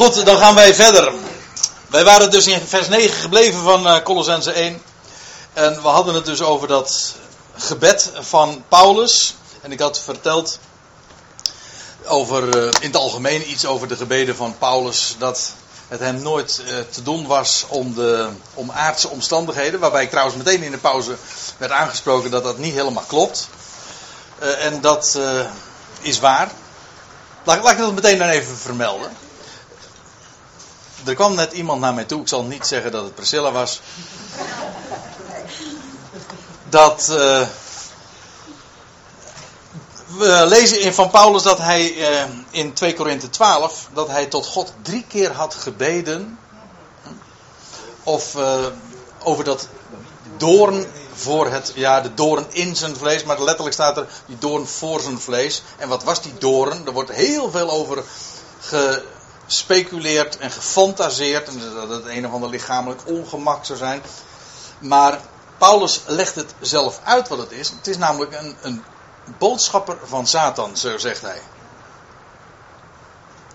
Goed, dan gaan wij verder. Wij waren dus in vers 9 gebleven van uh, Colossense 1. En we hadden het dus over dat gebed van Paulus. En ik had verteld over, uh, in het algemeen iets over de gebeden van Paulus. Dat het hem nooit uh, te doen was om, de, om aardse omstandigheden. Waarbij ik trouwens meteen in de pauze werd aangesproken dat dat niet helemaal klopt. En dat is waar. Laat ik dat meteen dan even vermelden. Er kwam net iemand naar mij toe, ik zal niet zeggen dat het Priscilla was. Dat. Uh, we lezen in van Paulus dat hij uh, in 2 Korinthe 12 dat hij tot God drie keer had gebeden. Of uh, over dat doorn voor het, ja, de doorn in zijn vlees, maar letterlijk staat er die doorn voor zijn vlees. En wat was die doorn? Er wordt heel veel over gespeculeerd en gefantaseerd. En dat het een of ander lichamelijk ongemak zou zijn. Maar Paulus legt het zelf uit wat het is. Het is namelijk een, een boodschapper van Satan, zo zegt hij.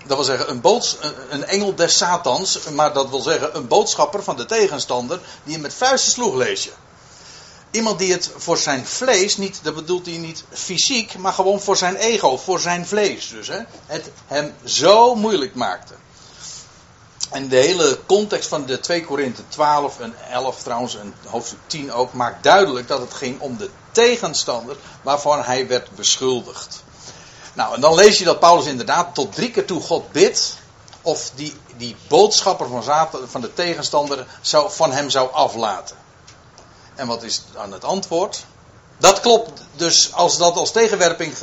Dat wil zeggen, een, boods, een engel des Satans, maar dat wil zeggen een boodschapper van de tegenstander die hem met vuisten sloeg, lees je. Iemand die het voor zijn vlees, niet, dat bedoelt hij niet fysiek, maar gewoon voor zijn ego, voor zijn vlees dus. Hè, het hem zo moeilijk maakte. En de hele context van de 2 Korinthe 12 en 11 trouwens, en hoofdstuk 10 ook, maakt duidelijk dat het ging om de tegenstander waarvan hij werd beschuldigd. Nou, en dan lees je dat Paulus inderdaad tot drie keer toe God bidt. Of die, die boodschapper van, van de tegenstander zou, van hem zou aflaten. En wat is dan het antwoord? Dat klopt dus als dat als tegenwerping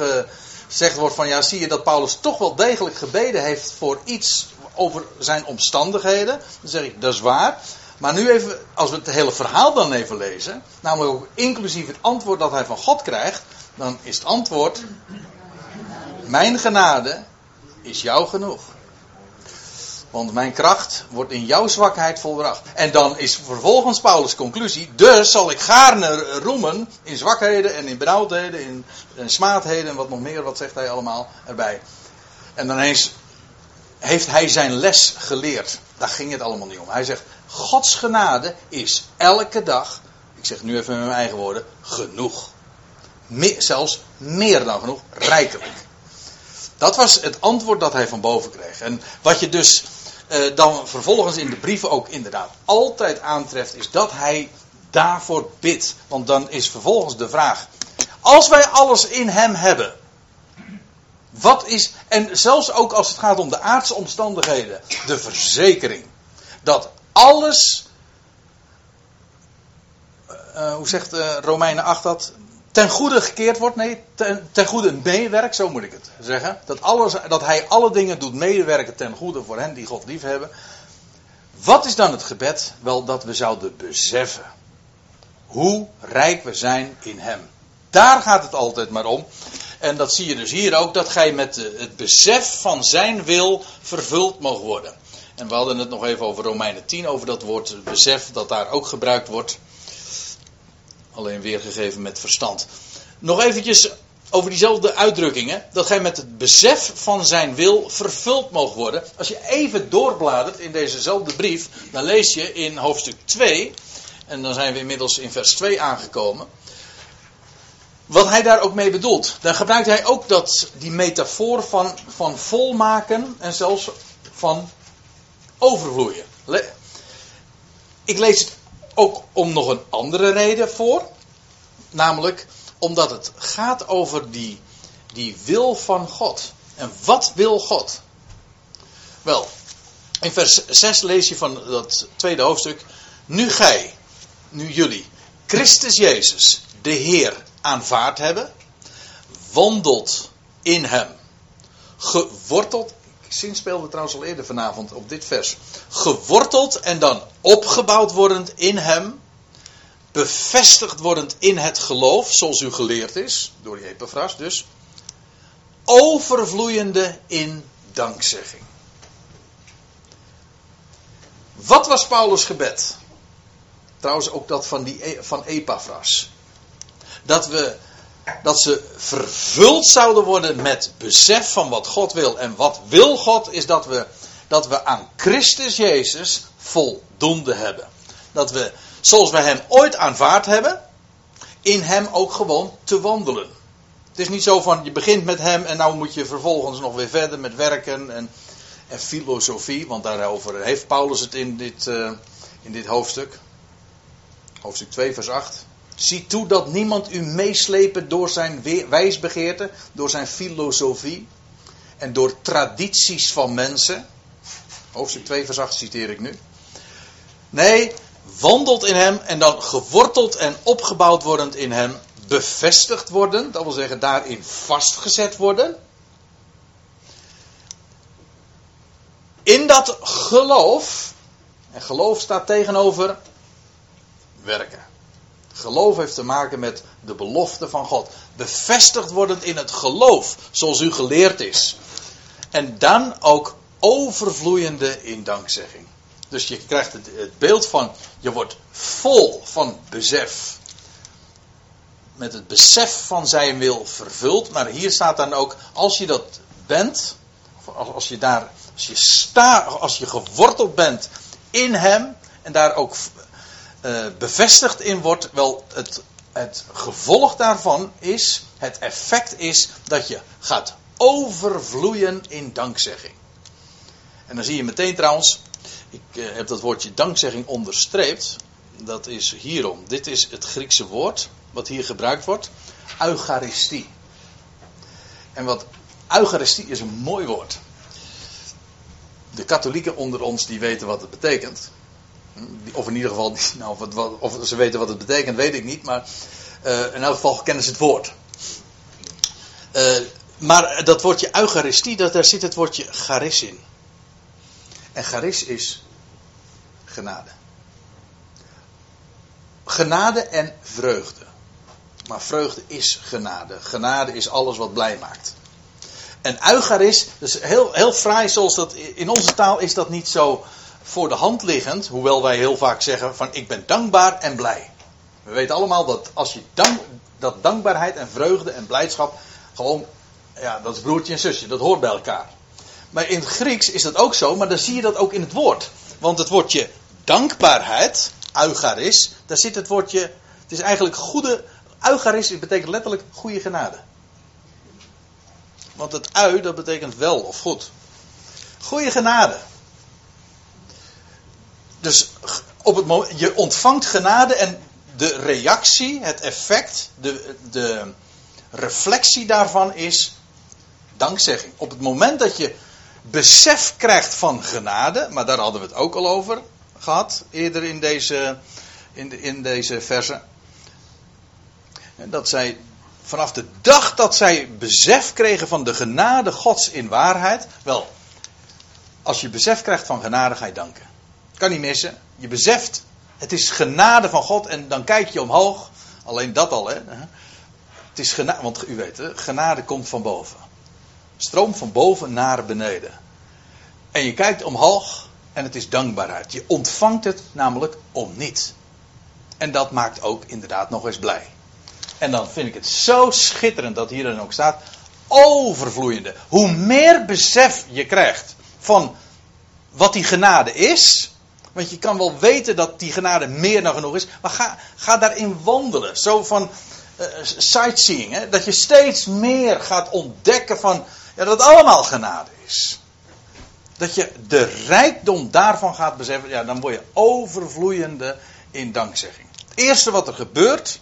gezegd wordt van ja, zie je dat Paulus toch wel degelijk gebeden heeft voor iets over zijn omstandigheden. Dan zeg ik, dat is waar. Maar nu even, als we het hele verhaal dan even lezen, namelijk ook inclusief het antwoord dat hij van God krijgt, dan is het antwoord, mijn genade is jou genoeg. Want mijn kracht wordt in jouw zwakheid volbracht. En dan is vervolgens Paulus' conclusie. Dus zal ik gaarne roemen in zwakheden en in benauwdheden, in, in smaadheden en wat nog meer, wat zegt hij allemaal erbij. En dan eens heeft hij zijn les geleerd. Daar ging het allemaal niet om. Hij zegt, Gods genade is elke dag, ik zeg nu even met mijn eigen woorden, genoeg. zelfs meer dan genoeg, rijkelijk. Dat was het antwoord dat hij van boven kreeg. En wat je dus uh, dan vervolgens in de brieven ook inderdaad altijd aantreft, is dat hij daarvoor bidt. Want dan is vervolgens de vraag: als wij alles in hem hebben, wat is, en zelfs ook als het gaat om de aardse omstandigheden, de verzekering dat alles, uh, hoe zegt uh, Romeinen 8 dat, ten goede gekeerd wordt. Nee, ten, ten goede meewerkt, zo moet ik het zeggen. Dat, alles, dat hij alle dingen doet medewerken ten goede voor hen die God lief hebben. Wat is dan het gebed? Wel dat we zouden beseffen hoe rijk we zijn in hem. Daar gaat het altijd maar om. En dat zie je dus hier ook, dat gij met het besef van zijn wil vervuld mogen worden. En we hadden het nog even over Romeinen 10, over dat woord besef dat daar ook gebruikt wordt. Alleen weergegeven met verstand. Nog eventjes over diezelfde uitdrukkingen. Dat gij met het besef van zijn wil vervuld mogen worden. Als je even doorbladert in dezezelfde brief. Dan lees je in hoofdstuk 2. En dan zijn we inmiddels in vers 2 aangekomen. Wat hij daar ook mee bedoelt. Dan gebruikt hij ook dat, die metafoor van, van volmaken. En zelfs van overvloeien. Ik lees het ook om nog een andere reden voor. Namelijk omdat het gaat over die, die wil van God. En wat wil God? Wel, in vers 6 lees je van dat tweede hoofdstuk. Nu gij, nu jullie, Christus Jezus, de Heer, aanvaard hebben, wandelt in Hem, geworteld speelde trouwens al eerder vanavond op dit vers. Geworteld en dan opgebouwd wordend in hem. Bevestigd wordend in het geloof, zoals u geleerd is, door die Epaphras dus. Overvloeiende in dankzegging. Wat was Paulus' gebed? Trouwens ook dat van, die, e- van Epaphras. Dat we dat ze vervuld zouden worden met besef van wat God wil. En wat wil God is dat we, dat we aan Christus Jezus voldoende hebben. Dat we, zoals we Hem ooit aanvaard hebben, in Hem ook gewoon te wandelen. Het is niet zo van je begint met Hem en nou moet je vervolgens nog weer verder met werken en, en filosofie, want daarover heeft Paulus het in dit, uh, in dit hoofdstuk. Hoofdstuk 2, vers 8. Zie toe dat niemand u meeslepen door zijn wijsbegeerte, door zijn filosofie en door tradities van mensen. Hoofdstuk 2, vers 8 citeer ik nu. Nee, wandelt in hem en dan geworteld en opgebouwd wordend in hem, bevestigd worden, dat wil zeggen daarin vastgezet worden. In dat geloof, en geloof staat tegenover werken. Geloof heeft te maken met de belofte van God. Bevestigd worden in het geloof, zoals u geleerd is. En dan ook overvloeiende in dankzegging. Dus je krijgt het, het beeld van, je wordt vol van besef. Met het besef van zijn wil vervuld. Maar hier staat dan ook, als je dat bent, als je daar, als je sta, als je geworteld bent in hem en daar ook uh, bevestigd in wordt, wel het, het gevolg daarvan is, het effect is dat je gaat overvloeien in dankzegging. En dan zie je meteen trouwens, ik uh, heb dat woordje dankzegging onderstreept. Dat is hierom. Dit is het Griekse woord wat hier gebruikt wordt. Eucharistie. En wat Eucharistie is een mooi woord. De katholieken onder ons die weten wat het betekent. Of in ieder geval, nou, of, wat, of, ze weten wat het betekent, weet ik niet. Maar uh, in elk geval kennen ze het woord. Uh, maar dat woordje Eucharistie, dat, daar zit het woordje charis in. En charis is genade. Genade en vreugde. Maar vreugde is genade. Genade is alles wat blij maakt. En eucharis, dus heel, heel fraai zoals dat in onze taal is dat niet zo voor de hand liggend, hoewel wij heel vaak zeggen van ik ben dankbaar en blij. We weten allemaal dat als je dank, dat dankbaarheid en vreugde en blijdschap gewoon, ja, dat is broertje en zusje, dat hoort bij elkaar. Maar in het Grieks is dat ook zo, maar dan zie je dat ook in het woord. Want het woordje dankbaarheid, eucharis, daar zit het woordje, het is eigenlijk goede, eucharis betekent letterlijk goede genade. Want het ui, dat betekent wel of goed. Goede genade. Dus op het moment, je ontvangt genade en de reactie, het effect, de, de reflectie daarvan is dankzegging. Op het moment dat je besef krijgt van genade, maar daar hadden we het ook al over gehad eerder in deze, in, in deze verse. Dat zij vanaf de dag dat zij besef kregen van de genade Gods in waarheid. Wel, als je besef krijgt van genade, ga je danken. Kan niet missen. Je beseft, het is genade van God en dan kijk je omhoog. Alleen dat al, hè. Het is genade, want u weet, hè, genade komt van boven. Stroom van boven naar beneden. En je kijkt omhoog en het is dankbaarheid. Je ontvangt het namelijk om niet. En dat maakt ook inderdaad nog eens blij. En dan vind ik het zo schitterend dat hier dan ook staat. Overvloeiende. Hoe meer besef je krijgt van wat die genade is. Want je kan wel weten dat die genade meer dan genoeg is. Maar ga, ga daarin wandelen. Zo van uh, sightseeing. Hè? Dat je steeds meer gaat ontdekken van ja, dat het allemaal genade is. Dat je de rijkdom daarvan gaat beseffen. Ja, dan word je overvloeiende in dankzegging. Het eerste wat er gebeurt.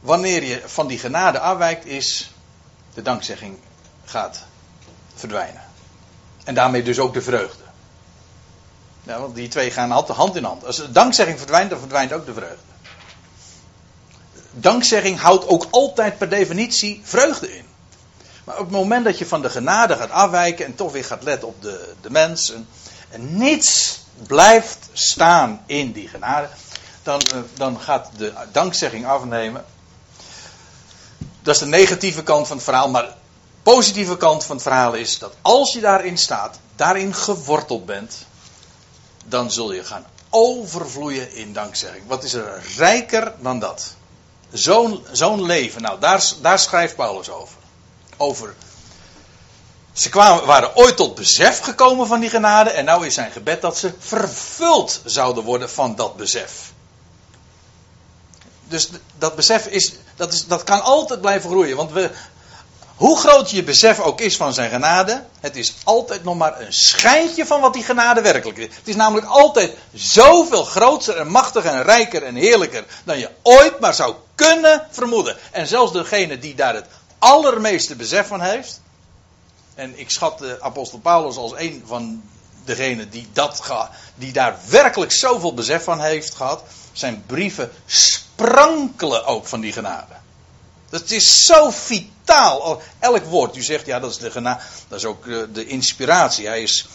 Wanneer je van die genade afwijkt is. De dankzegging gaat verdwijnen. En daarmee dus ook de vreugde. Ja, want die twee gaan altijd hand in hand. Als de dankzegging verdwijnt, dan verdwijnt ook de vreugde. Dankzegging houdt ook altijd per definitie vreugde in. Maar op het moment dat je van de genade gaat afwijken en toch weer gaat letten op de, de mens. En, en niets blijft staan in die genade. Dan, eh, dan gaat de dankzegging afnemen. Dat is de negatieve kant van het verhaal. Maar de positieve kant van het verhaal is dat als je daarin staat, daarin geworteld bent dan zul je gaan overvloeien in dankzegging. Wat is er rijker dan dat? Zo'n zo'n leven, nou daar, daar schrijft Paulus over. Over Ze kwamen, waren ooit tot besef gekomen van die genade. En nou is zijn gebed dat ze vervuld zouden worden van dat besef. Dus dat besef is dat, is, dat kan altijd blijven groeien. Want we, hoe groot je besef ook is van zijn genade, het is altijd nog maar een schijntje van wat die genade werkelijk is. Het is namelijk altijd zoveel groter en machtiger en rijker en heerlijker dan je ooit maar zou kunnen vermoeden. En zelfs degene die daar het allermeeste besef van heeft, en ik schat de apostel Paulus als een van degenen die, dat, die daar werkelijk zoveel besef van heeft gehad, zijn brieven sprankelen ook van die genade. Dat is zo vitaal. Elk woord, u zegt, ja, dat is de genade, dat is ook eh, de inspiratie. Hij is,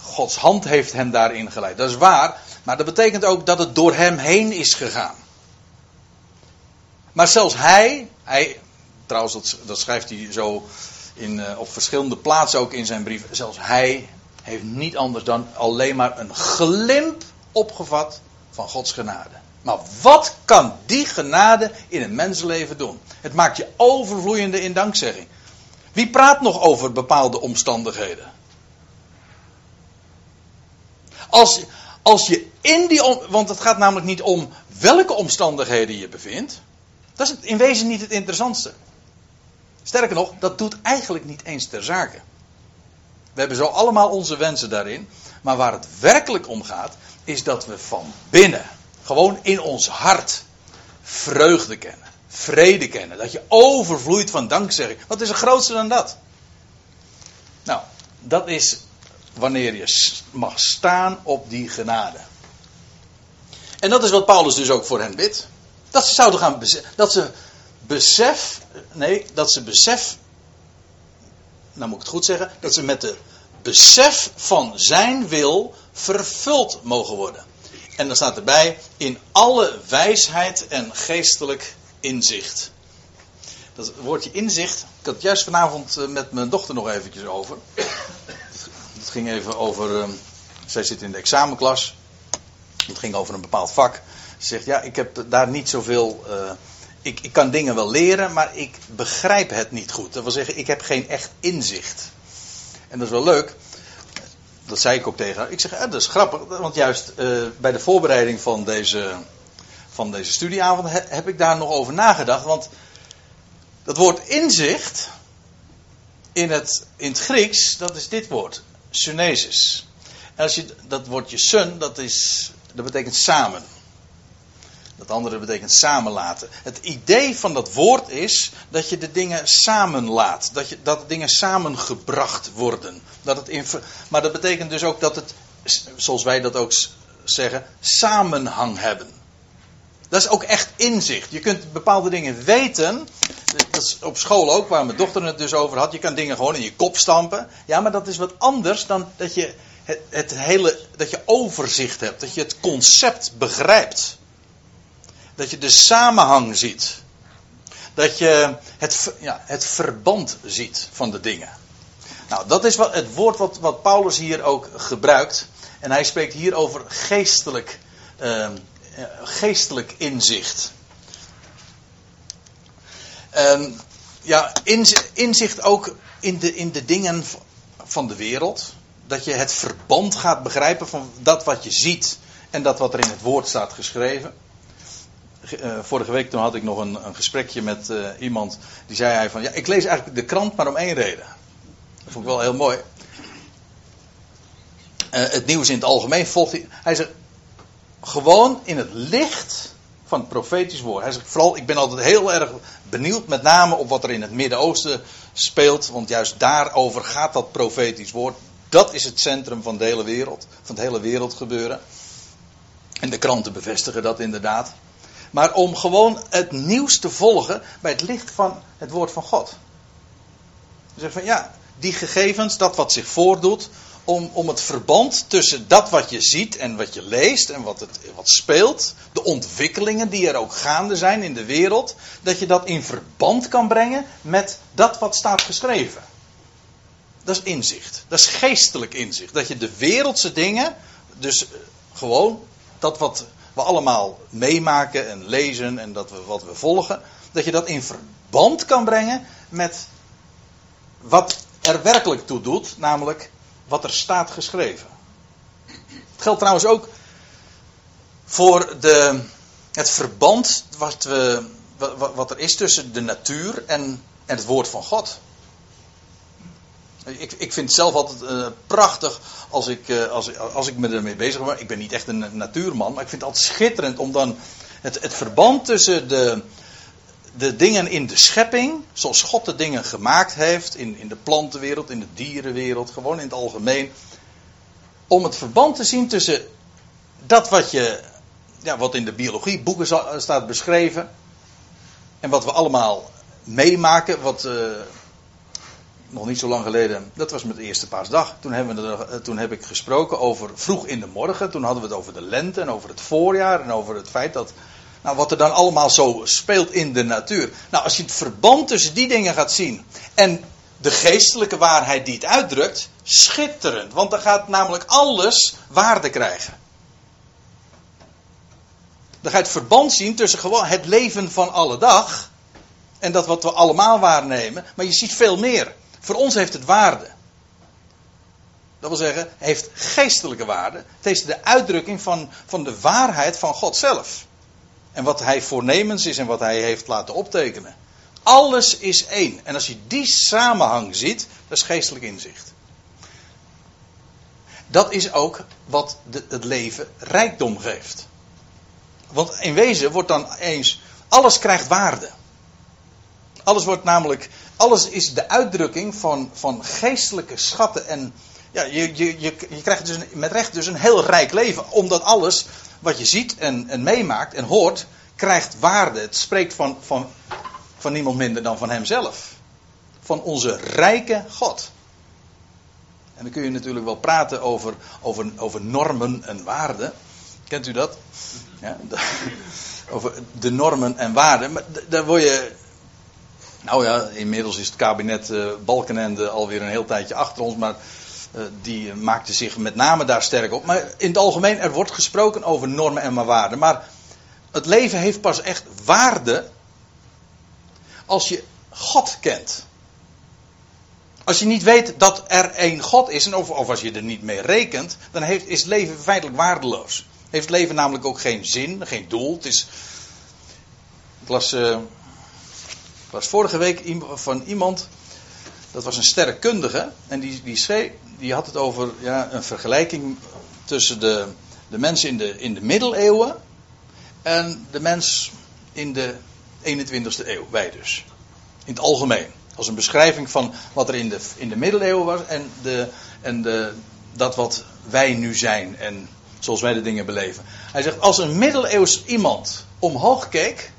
Gods hand heeft hem daarin geleid. Dat is waar, maar dat betekent ook dat het door hem heen is gegaan. Maar zelfs hij, hij trouwens, dat, schrijft hij zo in, uh, op verschillende plaatsen ook in zijn brief. Zelfs hij heeft niet anders dan alleen maar een glimp opgevat van Gods genade. Maar wat kan die genade in een mensenleven doen? Het maakt je overvloeiende in dankzegging. Wie praat nog over bepaalde omstandigheden? Als, als je in die. Want het gaat namelijk niet om welke omstandigheden je bevindt. Dat is in wezen niet het interessantste. Sterker nog, dat doet eigenlijk niet eens ter zake. We hebben zo allemaal onze wensen daarin. Maar waar het werkelijk om gaat, is dat we van binnen gewoon in ons hart vreugde kennen, vrede kennen. Dat je overvloeit van dankzegging. Wat is er grootste dan dat? Nou, dat is wanneer je mag staan op die genade. En dat is wat Paulus dus ook voor hen bidt. Dat ze zouden gaan dat ze besef, nee, dat ze besef, nou moet ik het goed zeggen, dat ze met de besef van zijn wil vervuld mogen worden. En dan staat erbij, in alle wijsheid en geestelijk inzicht. Dat woordje inzicht, ik had het juist vanavond eh, met mijn dochter nog eventjes over. Het ging even over, ehm, zij zit in de examenklas. Het ging over een bepaald vak. Ze zegt, ja, ik heb daar niet zoveel... Uh, ik, ik kan dingen wel leren, maar ik begrijp het niet goed. Dat wil zeggen, ik heb geen echt inzicht. En dat is wel leuk dat zei ik ook tegen haar. Ik zeg, eh, dat is grappig, want juist uh, bij de voorbereiding van deze, van deze studieavond heb ik daar nog over nagedacht. Want dat woord inzicht in het, in het Grieks, dat is dit woord, synesis. En als je dat woordje sun, dat, is, dat betekent samen. Dat andere betekent samenlaten. Het idee van dat woord is dat je de dingen samenlaat. Dat, je, dat dingen samengebracht worden. Dat het in, maar dat betekent dus ook dat het, zoals wij dat ook zeggen, samenhang hebben. Dat is ook echt inzicht. Je kunt bepaalde dingen weten. Dat is op school ook, waar mijn dochter het dus over had. Je kan dingen gewoon in je kop stampen. Ja, maar dat is wat anders dan dat je het, het hele, dat je overzicht hebt. Dat je het concept begrijpt. Dat je de samenhang ziet. Dat je het, ja, het verband ziet van de dingen. Nou, dat is wat, het woord wat, wat Paulus hier ook gebruikt. En hij spreekt hier over geestelijk, uh, geestelijk inzicht. Um, ja, inzicht ook in de, in de dingen van de wereld. Dat je het verband gaat begrijpen van dat wat je ziet en dat wat er in het woord staat geschreven. Uh, vorige week toen had ik nog een, een gesprekje met uh, iemand. Die zei hij van ja, ik lees eigenlijk de krant maar om één reden. Dat vond ik wel heel mooi. Uh, het nieuws in het algemeen volgt hij. Hij zegt gewoon in het licht van het profetisch woord. Hij zegt vooral, ik ben altijd heel erg benieuwd, met name op wat er in het Midden-Oosten speelt. Want juist daarover gaat dat profetisch woord. Dat is het centrum van de hele wereld, van het hele wereldgebeuren. En de kranten bevestigen dat inderdaad maar om gewoon het nieuws te volgen bij het licht van het woord van God. Dus van ja, die gegevens, dat wat zich voordoet, om, om het verband tussen dat wat je ziet en wat je leest en wat, het, wat speelt, de ontwikkelingen die er ook gaande zijn in de wereld, dat je dat in verband kan brengen met dat wat staat geschreven. Dat is inzicht. Dat is geestelijk inzicht. Dat je de wereldse dingen, dus gewoon dat wat we allemaal meemaken en lezen en dat we, wat we volgen, dat je dat in verband kan brengen met wat er werkelijk toe doet, namelijk wat er staat geschreven. Het geldt trouwens ook voor de, het verband wat, we, wat, er is tussen de natuur en, en het woord van God. Ik, ik vind het zelf altijd uh, prachtig als ik, uh, als, als ik me ermee bezig ben. Ik ben niet echt een natuurman, maar ik vind het altijd schitterend om dan het, het verband tussen de, de dingen in de schepping, zoals God de dingen gemaakt heeft, in, in de plantenwereld, in de dierenwereld, gewoon in het algemeen. Om het verband te zien tussen dat wat, je, ja, wat in de biologieboeken staat beschreven. En wat we allemaal meemaken, wat uh, nog niet zo lang geleden, dat was met de eerste paasdag. Toen, hebben we eh, toen heb ik gesproken over vroeg in de morgen. Toen hadden we het over de lente en over het voorjaar en over het feit dat nou, wat er dan allemaal zo speelt in de natuur. Nou, als je het verband tussen die dingen gaat zien en de geestelijke waarheid die het uitdrukt, schitterend. Want dan gaat namelijk alles waarde krijgen. Dan ga je het verband zien tussen gewoon het leven van alle dag en dat wat we allemaal waarnemen. Maar je ziet veel meer. Voor ons heeft het waarde. Dat wil zeggen, heeft geestelijke waarde. Het is de uitdrukking van, van de waarheid van God zelf. En wat hij voornemens is en wat hij heeft laten optekenen. Alles is één. En als je die samenhang ziet, dat is geestelijk inzicht. Dat is ook wat de, het leven rijkdom geeft. Want in wezen wordt dan eens, alles krijgt waarde. Alles wordt namelijk, alles is de uitdrukking van, van geestelijke schatten. En ja, je, je, je, je krijgt dus met recht dus een heel rijk leven. Omdat alles wat je ziet en, en meemaakt en hoort, krijgt waarde. Het spreekt van, van, van niemand minder dan van hemzelf. Van onze rijke God. En dan kun je natuurlijk wel praten over, over, over normen en waarden. Kent u dat? Ja, over de normen en waarden. Maar daar word je. Nou ja, inmiddels is het kabinet uh, Balkenende alweer een heel tijdje achter ons. Maar uh, die maakte zich met name daar sterk op. Maar in het algemeen, er wordt gesproken over normen en waarden. Maar het leven heeft pas echt waarde als je God kent. Als je niet weet dat er één God is, en of, als je er niet mee rekent, dan heeft, is leven feitelijk waardeloos. Heeft leven namelijk ook geen zin, geen doel. Het is, ik las, uh, was vorige week van iemand, dat was een sterrenkundige, en die, die, schreef, die had het over ja, een vergelijking tussen de, de mensen in de, in de middeleeuwen en de mens in de 21ste eeuw, wij dus. In het algemeen. Als een beschrijving van wat er in de, in de middeleeuwen was en, de, en de, dat wat wij nu zijn en zoals wij de dingen beleven. Hij zegt, als een middeleeuws iemand omhoog keek,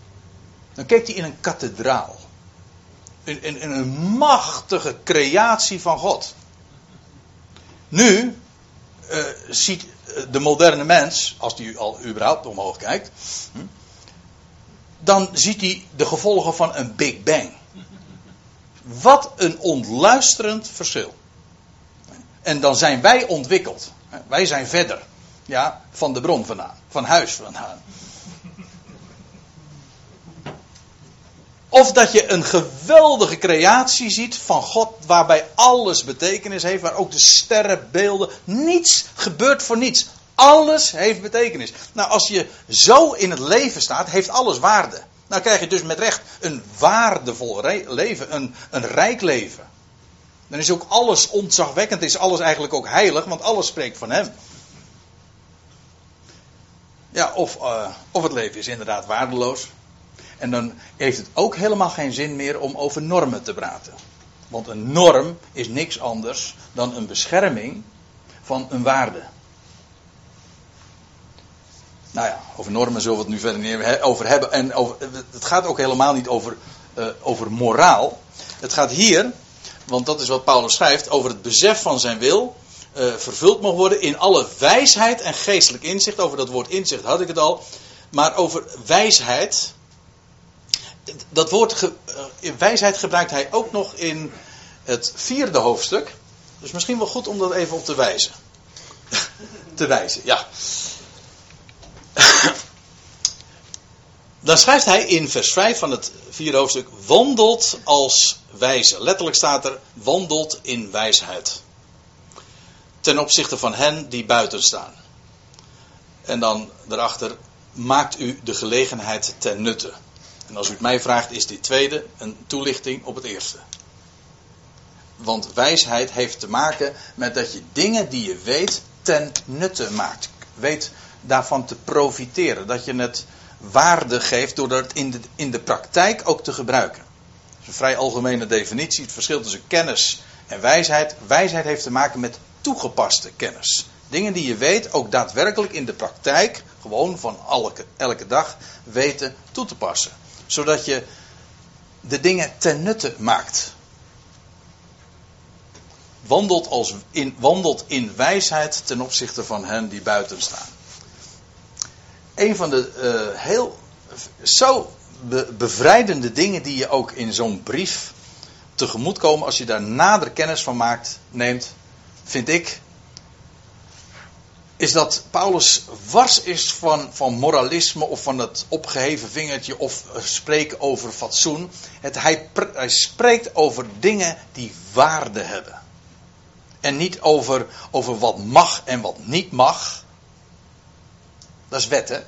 dan keek hij in een kathedraal. In een machtige creatie van God. Nu uh, ziet de moderne mens, als die al überhaupt omhoog kijkt, hm, dan ziet hij de gevolgen van een Big Bang. Wat een ontluisterend verschil. En dan zijn wij ontwikkeld. Wij zijn verder. Ja, van de bron vandaan. Van huis vandaan. Of dat je een geweldige creatie ziet van God, waarbij alles betekenis heeft, waar ook de sterrenbeelden, niets gebeurt voor niets. Alles heeft betekenis. Nou, als je zo in het leven staat, heeft alles waarde. Nou krijg je dus met recht een waardevol leven, een, een rijk leven. Dan is ook alles ontzagwekkend, is alles eigenlijk ook heilig, want alles spreekt van Hem. Ja, of, uh, of het leven is inderdaad waardeloos. En dan heeft het ook helemaal geen zin meer om over normen te praten. Want een norm is niks anders dan een bescherming van een waarde. Nou ja, over normen zullen we het nu verder niet over hebben. En over, het gaat ook helemaal niet over, uh, over moraal. Het gaat hier, want dat is wat Paulus schrijft, over het besef van zijn wil. Uh, vervuld mag worden in alle wijsheid en geestelijk inzicht. Over dat woord inzicht had ik het al. Maar over wijsheid dat woord ge, uh, wijsheid gebruikt hij ook nog in het vierde hoofdstuk. Dus misschien wel goed om dat even op te wijzen. te wijzen, ja. Dan schrijft hij in vers 5 van het vierde hoofdstuk: wandelt als wijze. Letterlijk staat er: wandelt in wijsheid. Ten opzichte van hen die buiten staan. En dan daarachter: maakt u de gelegenheid ten nutte. En als u het mij vraagt, is dit tweede een toelichting op het eerste. Want wijsheid heeft te maken met dat je dingen die je weet ten nutte maakt. Weet daarvan te profiteren. Dat je het waarde geeft door het in de, in de praktijk ook te gebruiken. Dat is een vrij algemene definitie. Het verschil tussen kennis en wijsheid. Wijsheid heeft te maken met toegepaste kennis. Dingen die je weet ook daadwerkelijk in de praktijk, gewoon van elke, elke dag, weten toe te passen. Zodat je de dingen ten nutte maakt. Wandelt, als in, wandelt in wijsheid ten opzichte van hen die buiten staan een van de uh, heel zo bevrijdende dingen die je ook in zo'n brief tegemoet komen als je daar nader kennis van maakt, neemt, vind ik, is dat Paulus wars is van, van moralisme of van het opgeheven vingertje of spreken over fatsoen. Het, hij, hij spreekt over dingen die waarde hebben. En niet over, over wat mag en wat niet mag. Dat is wet, hè?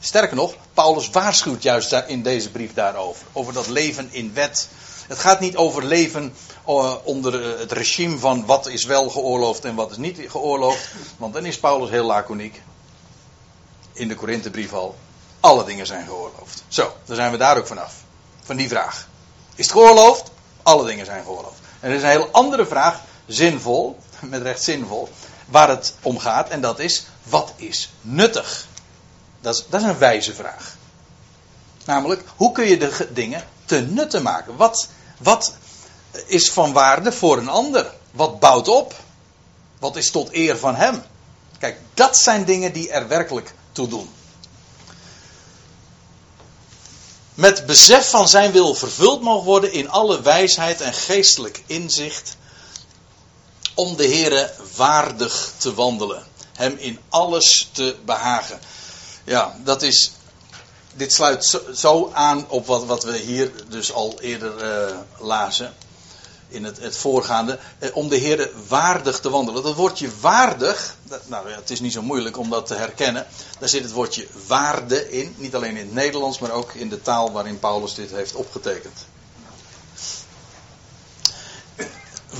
Sterker nog, Paulus waarschuwt juist in deze brief daarover. Over dat leven in wet. Het gaat niet over leven eh, onder het regime van wat is wel geoorloofd en wat is niet geoorloofd. Want dan is Paulus heel laconiek. In de Korinthebrief al. Alle dingen zijn geoorloofd. Zo, dan zijn we daar ook vanaf. Van die vraag. Is het geoorloofd? Alle dingen zijn geoorloofd. En er is een heel andere vraag, zinvol, met recht zinvol, waar het om gaat. En dat is, wat is nuttig? Dat is, dat is een wijze vraag. Namelijk, hoe kun je de dingen te nutte maken? Wat, wat is van waarde voor een ander? Wat bouwt op? Wat is tot eer van hem? Kijk, dat zijn dingen die er werkelijk toe doen. Met besef van zijn wil vervuld mogen worden in alle wijsheid en geestelijk inzicht. Om de Heere waardig te wandelen. Hem in alles te behagen. Ja, dat is. Dit sluit zo, aan op wat, wat we hier dus al eerder uh, lazen. In het, het voorgaande. Eh, om de Heer waardig te wandelen. Dat woordje waardig. Nou ja, het is niet zo moeilijk om dat te herkennen. Daar zit het woordje waarde in. Niet alleen in het Nederlands, maar ook in de taal waarin Paulus dit heeft opgetekend.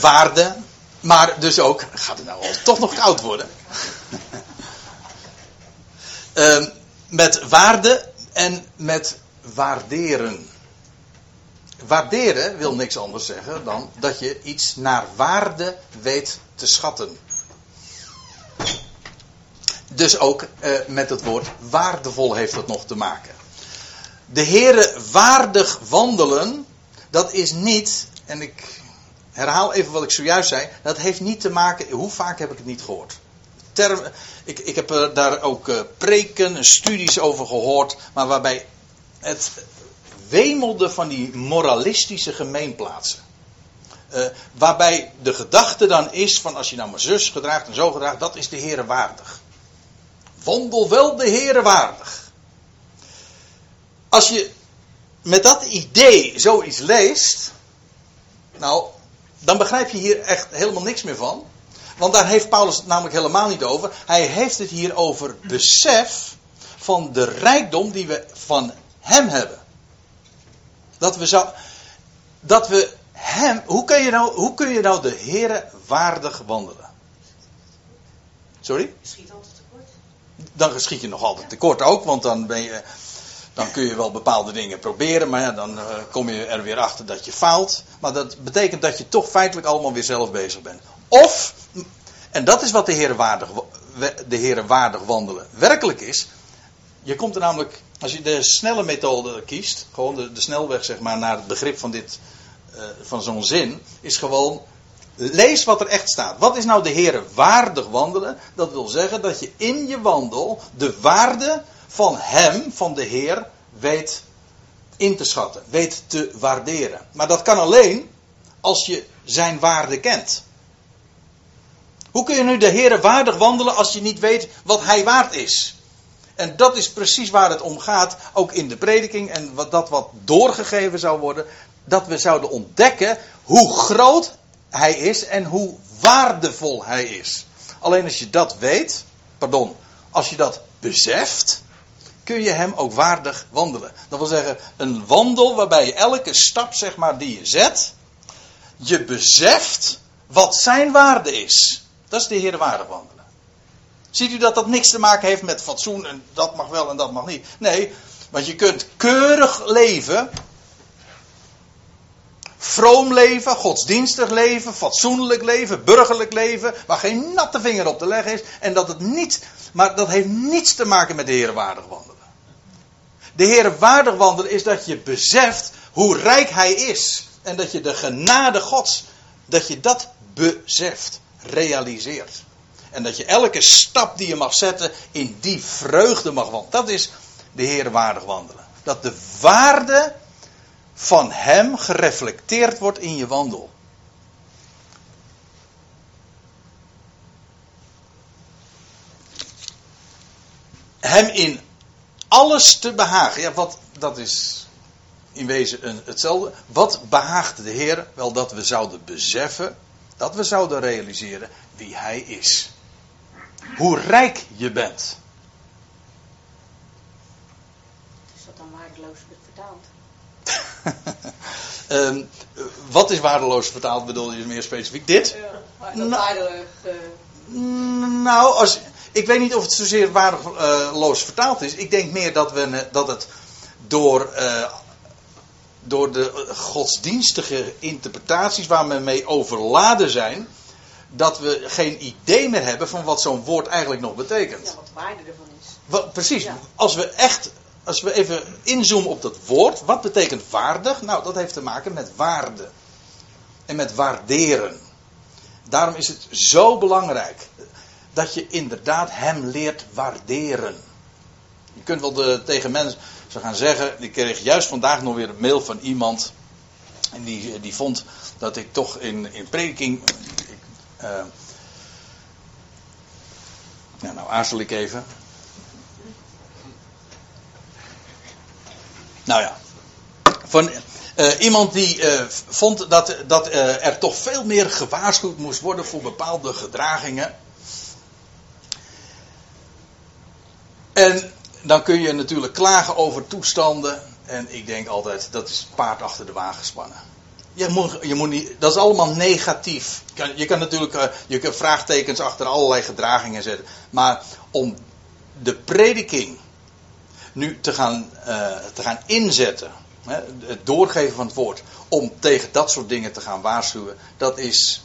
Waarde. Maar dus ook. Gaat het nou al toch nog koud worden? Uh, met waarde en met waarderen. Waarderen wil niks anders zeggen dan dat je iets naar waarde weet te schatten. Dus ook uh, met het woord waardevol heeft dat nog te maken. De Heere waardig wandelen, dat is niet, en ik herhaal even wat ik zojuist zei, dat heeft niet te maken, hoe vaak heb ik het niet gehoord? term, ik, ik heb er daar ook uh, preken, studies over gehoord, maar waarbij het wemelde van die moralistische gemeenplaatsen. Uh, waarbij de gedachte dan is van als je nou maar zus gedraagt en zo gedraagt, dat is de Heere waardig. Wandel wel de Heere waardig. Als je met dat idee zoiets leest, nou, dan begrijp je hier echt helemaal niks meer van. Want daar heeft Paulus het namelijk helemaal niet over. Hij heeft het hier over besef van de rijkdom die we van hem hebben. Dat we zo, dat we hem, hoe kun je nou, hoe kun je nou de Here waardig wandelen? Sorry? Schiet altijd tekort. Dan schiet je nog altijd tekort ook, want dan ben je, dan kun je wel bepaalde dingen proberen, maar ja, dan uh, kom je er weer achter dat je faalt. Maar dat betekent dat je toch feitelijk allemaal weer zelf bezig bent. Of, en dat is wat de Heer waardig, de Heer waardig wandelen werkelijk is. Je komt er namelijk, als je de snelle methode kiest, gewoon de, snelweg zeg maar naar het begrip van dit, uh, van zo'n zin, is gewoon lees wat er echt staat. Wat is nou de Heer waardig wandelen? Dat wil zeggen dat je in je wandel de waarde van Hem, van de Heer, weet in te schatten, weet te waarderen. Maar dat kan alleen als je zijn waarde kent. Hoe kun je nu de Heer waardig wandelen als je niet weet wat Hij waard is? En dat is precies waar het om gaat, ook in de prediking en wat, dat wat doorgegeven zou worden. Dat we zouden ontdekken hoe groot hij is en hoe waardevol hij is. Alleen als je dat weet, pardon, als je dat beseft, kun je hem ook waardig wandelen. Dat wil zeggen, een wandel waarbij je elke stap zeg maar, die je zet, je beseft wat zijn waarde is. Dat is de Heer waardig wandelen. Ziet u dat dat niks te maken heeft met fatsoen en dat mag wel en dat mag niet. Nee, want je kunt keurig leven, vroom leven, godsdienstig leven, fatsoenlijk leven, burgerlijk leven, waar geen natte vinger op te leggen is. En dat het niet, maar dat heeft niets te maken met de Heer waardig wandelen. De Heer waardig wandelen is dat je beseft hoe rijk Hij is. En dat je de genade Gods, dat je dat beseft, realiseert. En dat je elke stap die je mag zetten in die vreugde mag wandelen. Dat is de Heer waardig wandelen. Dat de waarde van Hem gereflecteerd wordt in je wandel. Hem in alles te behagen. Ja, wat, dat is in wezen hetzelfde. Wat behaagt de Heer? Wel dat we zouden beseffen, dat we zouden realiseren wie Hij is. Hoe rijk je bent. Is dat dan waardeloos vertaald? um, wat is waardeloos vertaald? Bedoel je meer specifiek dit? Ja, nou, waardeloos. Nou, als, ik weet niet of het zozeer waardeloos vertaald is. Ik denk meer dat, we, dat het door, uh, door de godsdienstige interpretaties waar we mee overladen zijn, dat we geen idee meer hebben van wat zo'n woord eigenlijk nog betekent. Ja, wat waarde ervan is. Wat, precies. Als we echt, als we even inzoomen op dat woord, wat betekent waardig? Nou, dat heeft te maken met waarde. En met waarderen. Daarom is het zo belangrijk dat je inderdaad hem leert waarderen. Je kunt wel de, tegen mensen gaan zeggen, ik kreeg juist vandaag nog weer een mail van iemand. En die, die vond dat ik toch in, in prediking. Nou, nou aarzel ik even. Nou ja. Van uh, iemand die uh, vond dat, dat er toch veel meer gewaarschuwd moest worden voor bepaalde gedragingen. En dan kun je natuurlijk klagen over toestanden. En ik denk altijd, dat is paard achter de wagen spannen. Je moet, je moet niet, dat is allemaal negatief. Je kan, je kan natuurlijk uh, je kan vraagtekens achter allerlei gedragingen zetten. Maar om de prediking nu te gaan, uh, te gaan inzetten. Hè, het doorgeven van het woord. Om tegen dat soort dingen te gaan waarschuwen. Dat is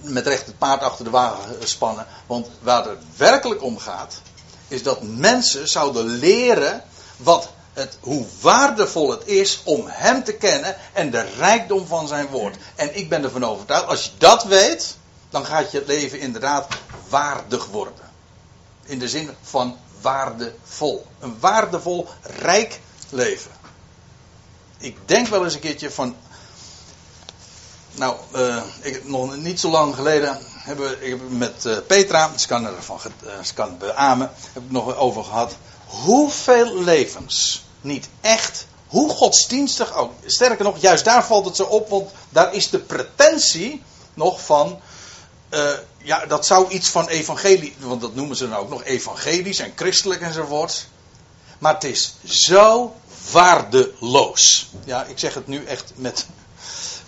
met recht het paard achter de wagen spannen. Want waar het werkelijk om gaat is dat mensen zouden leren wat het, hoe waardevol het is om Hem te kennen en de rijkdom van Zijn woord. En ik ben ervan overtuigd, als je dat weet, dan gaat je leven inderdaad waardig worden. In de zin van waardevol. Een waardevol, rijk leven. Ik denk wel eens een keertje van. Nou, uh, ik, nog niet zo lang geleden hebben, ik heb met uh, Petra, ze kan ervan uh, ze kan beamen, heb ik nog over gehad. Hoeveel levens niet echt, hoe godsdienstig ook. Sterker nog, juist daar valt het zo op, want daar is de pretentie nog van. Uh, ja, dat zou iets van evangelie, want dat noemen ze dan ook nog evangelisch en christelijk enzovoort. Maar het is zo waardeloos. Ja, ik zeg het nu echt met,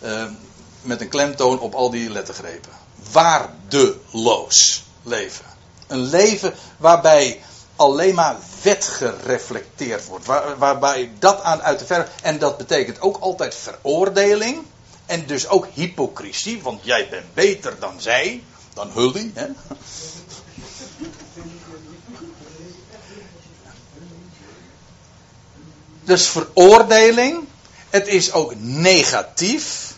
uh, met een klemtoon op al die lettergrepen waardeloos leven. Een leven waarbij alleen maar wet gereflecteerd wordt. Waar, waarbij dat aan uit de verf. En dat betekent ook altijd veroordeling. En dus ook hypocrisie. Want jij bent beter dan zij. Dan Hully. Hè? Dus veroordeling. Het is ook negatief.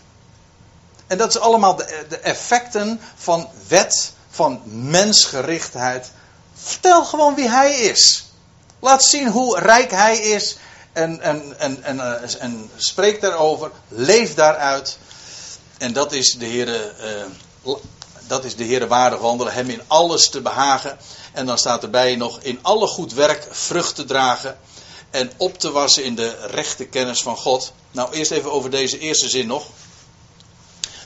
En dat is allemaal de effecten van wet, van mensgerichtheid. Vertel gewoon wie hij is. Laat zien hoe rijk hij is. En, en, en, en, uh, en spreek daarover. Leef daaruit. En dat is de Heer. Uh, dat is de Heer waardig wandelen, hem in alles te behagen. En dan staat erbij nog in alle goed werk vrucht te dragen en op te wassen in de rechte kennis van God. Nou, eerst even over deze eerste zin nog.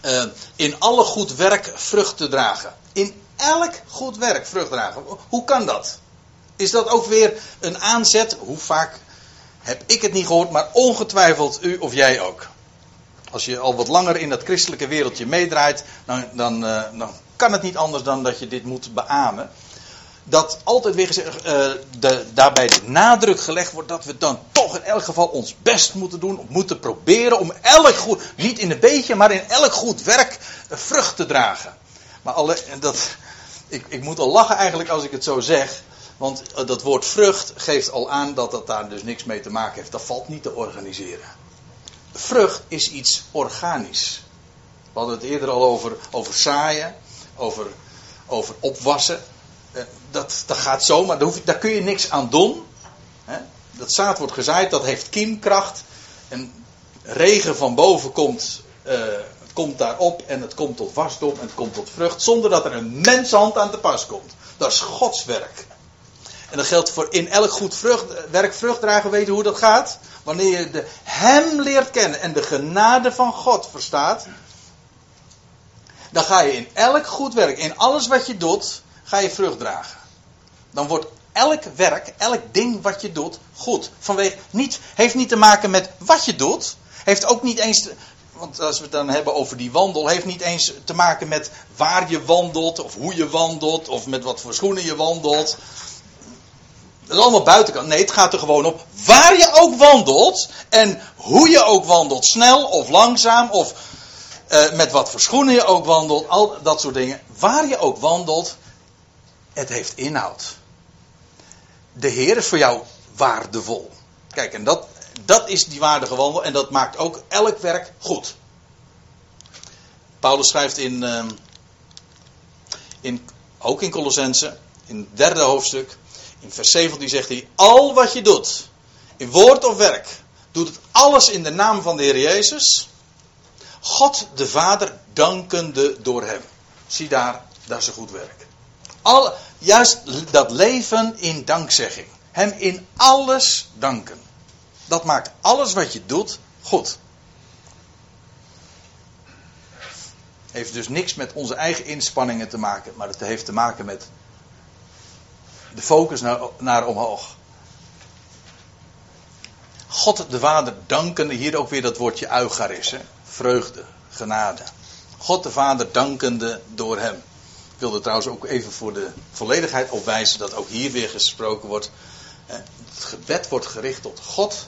Uh, in alle goed werk vrucht te dragen. In elk goed werk vrucht dragen. Hoe kan dat? Is dat ook weer een aanzet? Hoe vaak heb ik het niet gehoord, maar ongetwijfeld u of jij ook. Als je al wat langer in dat christelijke wereldje meedraait, dan, dan, dan kan het niet anders dan dat je dit moet beamen dat altijd weer uh, de, daarbij de nadruk gelegd wordt dat we dan toch in elk geval ons best moeten doen, moeten proberen om elk goed, niet in een beetje, maar in elk goed werk vrucht te dragen. Maar alle, dat, ik, ik moet al lachen eigenlijk als ik het zo zeg, want uh, dat woord vrucht geeft al aan dat dat daar dus niks mee te maken heeft. Dat valt niet te organiseren. Vrucht is iets organisch. We hadden het eerder al over, over zaaien, over, over opwassen. Eh, dat, dat gaat zo, maar daar, hoef, daar kun je niks aan doen. Dat zaad wordt gezaaid, dat heeft kiemkracht. En regen van boven komt, uh, komt daarop en het komt tot wasdom en het komt tot vrucht. Zonder dat er een menshand aan te pas komt. Dat is Gods werk. En dat geldt voor in elk goed vrucht, werk vrucht dragen weten hoe dat gaat. Wanneer je de Hem leert kennen en de genade van God verstaat. Dan ga je in elk goed werk, in alles wat je doet, ga je vrucht dragen. Dan wordt elk werk, elk ding wat je doet, goed. Vanwege, niet, heeft niet te maken met wat je doet. Heeft ook niet eens, want als we het dan hebben over die wandel, heeft niet eens te maken met waar je wandelt, of hoe je wandelt, of met wat voor schoenen je wandelt. Dat is allemaal buitenkant. Nee, het gaat er gewoon op waar je ook wandelt en hoe je ook wandelt. Snel of langzaam of uh, met wat voor schoenen je ook wandelt. Al dat soort dingen. Waar je ook wandelt, het heeft inhoud. De Heer is voor jou waardevol. Kijk, en dat, dat is die waardige wandel en dat maakt ook elk werk goed. Paulus schrijft in, uh, in ook in Colossense, in het derde hoofdstuk, in vers 17 zegt hij, al wat je doet, in woord of werk, doet het alles in de naam van de Heer Jezus. God de Vader dankende door hem. Zie daar, dat is een goed werk. Al, juist dat leven in dankzegging. Hem in alles danken. Dat maakt alles wat je doet goed. Heeft dus niks met onze eigen inspanningen te maken, maar het heeft te maken met de focus naar, naar omhoog. God de Vader dankende, hier ook weer dat woordje eucharis, hè? vreugde, genade. God de Vader dankende door hem. Ik wilde trouwens ook even voor de volledigheid opwijzen dat ook hier weer gesproken wordt. Het gebed wordt gericht tot God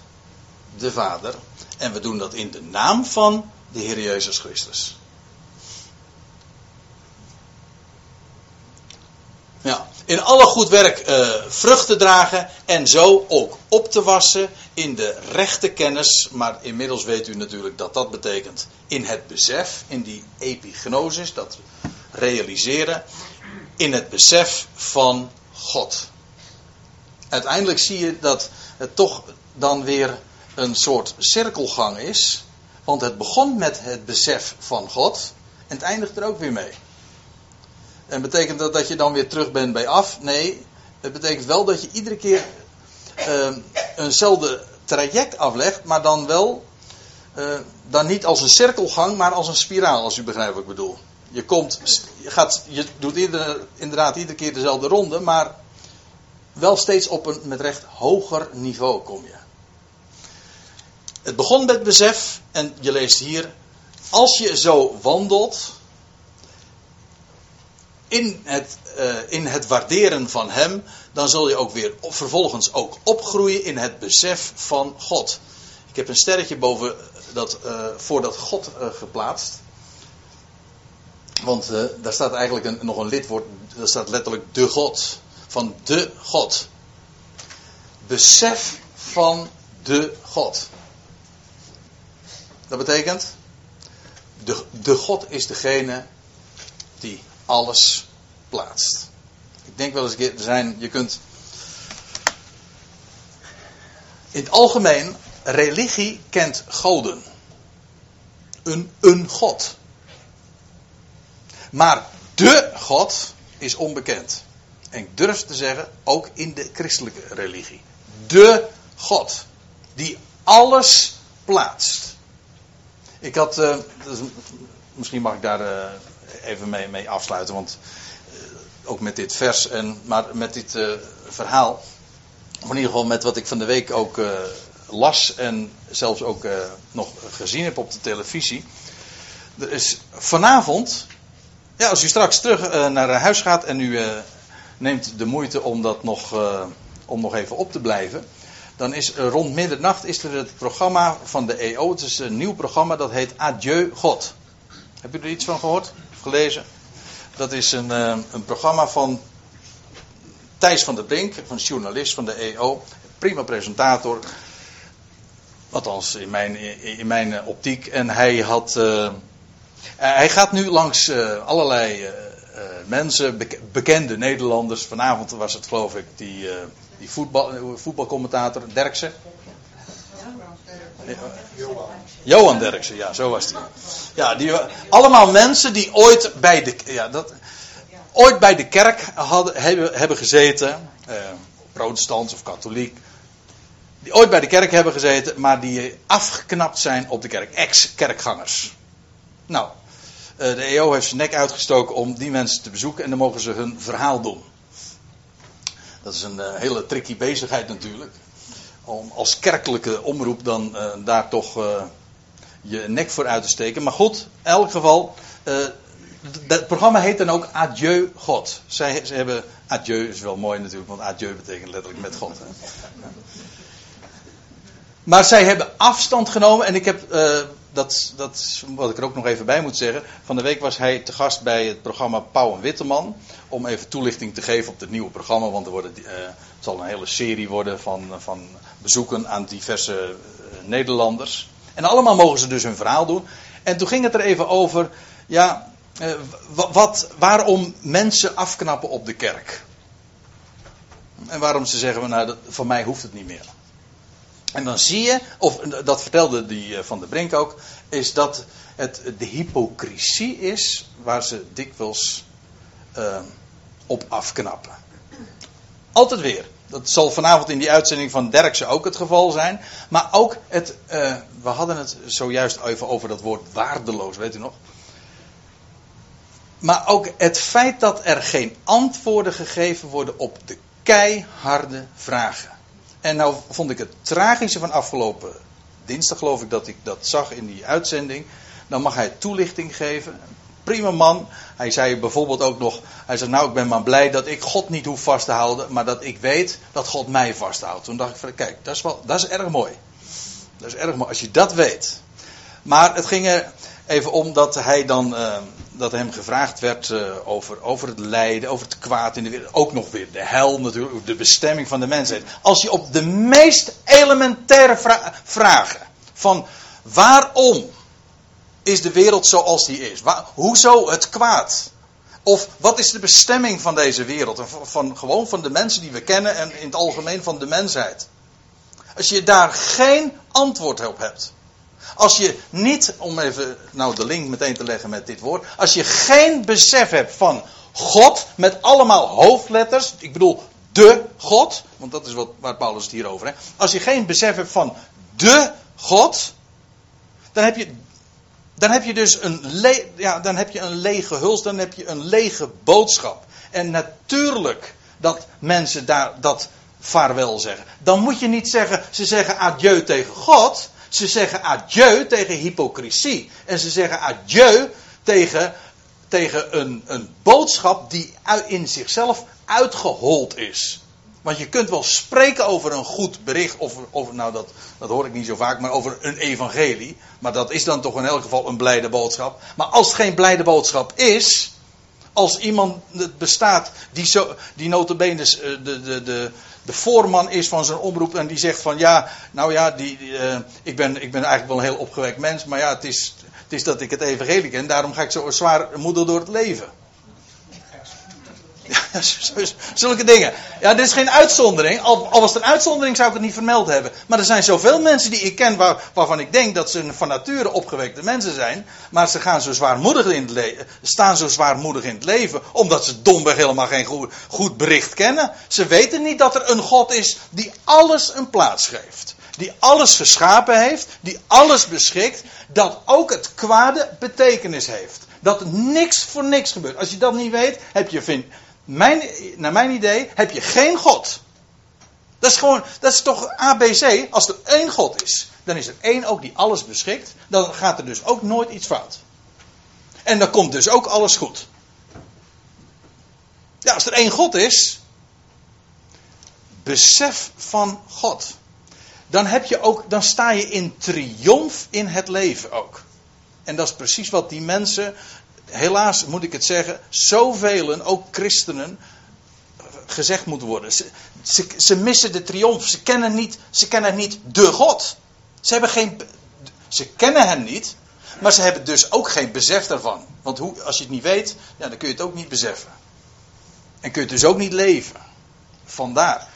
de Vader. En we doen dat in de naam van de Heer Jezus Christus. Ja, in alle goed werk uh, vruchten dragen en zo ook op te wassen in de rechte kennis. Maar inmiddels weet u natuurlijk dat dat betekent in het besef, in die epignosis, dat realiseren, in het besef van God. Uiteindelijk zie je dat het toch dan weer een soort cirkelgang is. Want het begon met het besef van God en het eindigt er ook weer mee. En betekent dat dat je dan weer terug bent bij af? Nee, het betekent wel dat je iedere keer uh, eenzelfde traject aflegt, maar dan wel, uh, dan niet als een cirkelgang, maar als een spiraal, als u begrijpt wat ik bedoel. Je, komt, je, gaat, je doet inderdaad iedere keer dezelfde ronde, maar wel steeds op een met recht hoger niveau kom je. Het begon met besef, en je leest hier, als je zo wandelt, in het, uh, in het waarderen van Hem, dan zul je ook weer vervolgens ook opgroeien in het besef van God. Ik heb een sterretje boven dat, uh, voor dat God uh, geplaatst. Want daar staat eigenlijk een, nog een lidwoord, daar staat letterlijk de God. Van de God. Besef van de God. Dat betekent, de, de God is degene alles plaatst. Ik denk wel eens er zijn, je kunt. In het algemeen, religie kent goden. Een, een God. Maar de God is onbekend. En ik durf te zeggen, ook in de christelijke religie. De God. Die alles plaatst. Ik had, uh, misschien mag ik daar uh, even mee, mee, afsluiten, want uh, ook met dit vers, en, maar met dit verhaal, of in ieder geval met wat ik van de week ook las en zelfs ook nog gezien heb op de televisie. Er is vanavond, ja, als u straks terug naar huis gaat en u neemt de moeite om dat nog, om nog even op te blijven dan is rond middernacht is er het programma van de EO. Het is een nieuw programma dat heet Adieu God. Heb u er iets van gehoord gelezen? Dat is een, uh, een programma van Thijs van der Brink, van journalist van de EO. Prima presentator. Althans, in mijn, in mijn optiek. En hij had. Uh, hij gaat nu langs uh, allerlei mensen, bekende Nederlanders. Vanavond was het, geloof ik, die die voetbal, voetbalcommentator Derksen. Johan Derksen, ja, zo was die. Ja, die, allemaal mensen die ooit bij de, ja, dat, ooit bij de kerk hadden, hebben, hebben gezeten, eh, protestants of katholiek, die ooit bij de kerk hebben gezeten, maar die afgeknapt zijn op de kerk, ex-kerkgangers. Nou, eh, de EO heeft zijn nek uitgestoken om die mensen te bezoeken en dan mogen ze hun verhaal doen. Dat is een uh, hele tricky bezigheid natuurlijk. Om als kerkelijke omroep dan uh, daar toch uh, je nek voor uit te steken. Maar goed, in elk geval. het programma heet dan ook Adieu God. Zij, ze hebben. Adieu is wel mooi natuurlijk, want adieu betekent letterlijk met God. Hè. Maar zij hebben afstand genomen en ik heb dat, dat wat ik er ook nog even bij moet zeggen. Van de week was hij te gast bij het programma Pauw en Witteman. Om even toelichting te geven op het nieuwe programma. Want er worden, het zal een hele serie worden van, van bezoeken aan diverse uh, Nederlanders. En allemaal mogen ze dus hun verhaal doen. En toen ging het er even over. Ja, uh, wat, waarom mensen afknappen op de kerk. En waarom ze zeggen, nou, voor mij hoeft het niet meer. En dan zie je, of dat vertelde die van de Brink ook, is dat het de hypocrisie is waar ze dikwijls op afknappen. Altijd weer. Dat zal vanavond in die uitzending van Derkse ook het geval zijn. Maar ook het, uh, we hadden het zojuist even over dat woord waardeloos, weet u nog? Maar ook het feit dat er geen antwoorden gegeven worden op de keiharde vragen. En nou vond ik het tragische van afgelopen dinsdag geloof ik dat ik dat zag in die uitzending. Dan mag hij toelichting geven. Prima man. Hij zei bijvoorbeeld ook nog. Hij zei nou ik ben maar blij dat ik God niet hoef vast te houden. Maar dat ik weet dat God mij vasthoudt. Toen dacht ik van kijk dat is, wel, dat is erg mooi. Dat is erg mooi als je dat weet. Maar het ging er even om dat hij dan. Uh, dat hem gevraagd werd uh, over, over het lijden, over het kwaad in de wereld. Ook nog weer de hel natuurlijk, de bestemming van de mensheid. Als je op de meest elementaire vra vragen van waarom is de wereld zoals die is? Waar, hoezo het kwaad? Of wat is de bestemming van deze wereld? Van, van, gewoon van de mensen die we kennen en in het algemeen van de mensheid. Als je daar geen antwoord op hebt. Als je niet, om even nou de link meteen te leggen met dit woord. Als je geen besef hebt van God met allemaal hoofdletters. Ik bedoel de God. Want dat is wat, waar Paulus het hier over heeft. Als je geen besef hebt van de God. Dan heb je, dan heb je dus een, le, ja, dan heb je een lege huls. Dan heb je een lege boodschap. En natuurlijk dat mensen daar dat vaarwel zeggen. Dan moet je niet zeggen, ze zeggen adieu tegen God. Ze zeggen adieu tegen hypocrisie. En ze zeggen adieu tegen, tegen een, een boodschap die in zichzelf uitgehold is. Want je kunt wel spreken over een goed bericht, of over, nou dat, dat hoor ik niet zo vaak, maar over een evangelie. Maar dat is dan toch in elk geval een blijde boodschap. Maar als het geen blijde boodschap is, als iemand het bestaat die, zo, die notabene eh, de, de, de, de voorman is van zijn omroep en die zegt van ja, nou ja, die, uh, ik, ben, ik ben eigenlijk wel een heel opgewekt mens, maar ja, het is, het is dat ik het evangelie ken, daarom ga ik zo zwaar moeder door het leven. Zulke dingen. Ja, dit is geen uitzondering. Al, al was het een uitzondering zou ik het niet vermeld hebben. Maar er zijn zoveel mensen die ik ken waar, waarvan ik denk dat ze van nature opgewekte mensen zijn. Maar ze gaan zo zwaarmoedig in het staan zo zwaarmoedig in het leven. Omdat ze domweg helemaal geen goed, goed bericht kennen. Ze weten niet dat er een God is die alles een plaats geeft. Die alles geschapen heeft. Die alles beschikt. Dat ook het kwade betekenis heeft. Dat niks voor niks gebeurt. Als je dat niet weet, heb je, vind, mijn, naar mijn idee, heb je geen God. Dat is gewoon, dat is toch ABC. Als er één God is, dan is er één ook die alles beschikt. Dan gaat er dus ook nooit iets fout. En dan komt dus ook alles goed. Ja, als er één God is, besef van God. Dan heb je ook, dan sta je in triomf in het leven ook. En dat is precies wat die mensen, helaas moet ik het zeggen, zoveel, ook christenen, gezegd moet worden. Ze, ze, missen de triomf. Ze kennen, niet, ze kennen niet de God. Ze, hebben geen, ze kennen hem niet, maar ze hebben dus ook geen besef daarvan. Want hoe, als je het niet weet, ja, dan kun je het ook niet beseffen. En kun je het dus ook niet leven. Vandaar.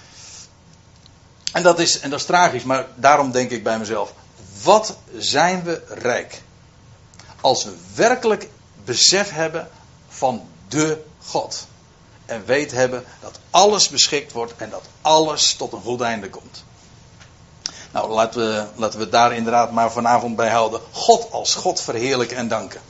En dat is, en dat is tragisch, maar daarom denk ik bij mezelf: wat zijn we rijk? Als we werkelijk besef hebben van de God. En weet hebben dat alles beschikt wordt en dat alles tot een goed einde komt. Nou, laten we, laten we daar inderdaad maar vanavond bij houden. God als God verheerlijken en danken.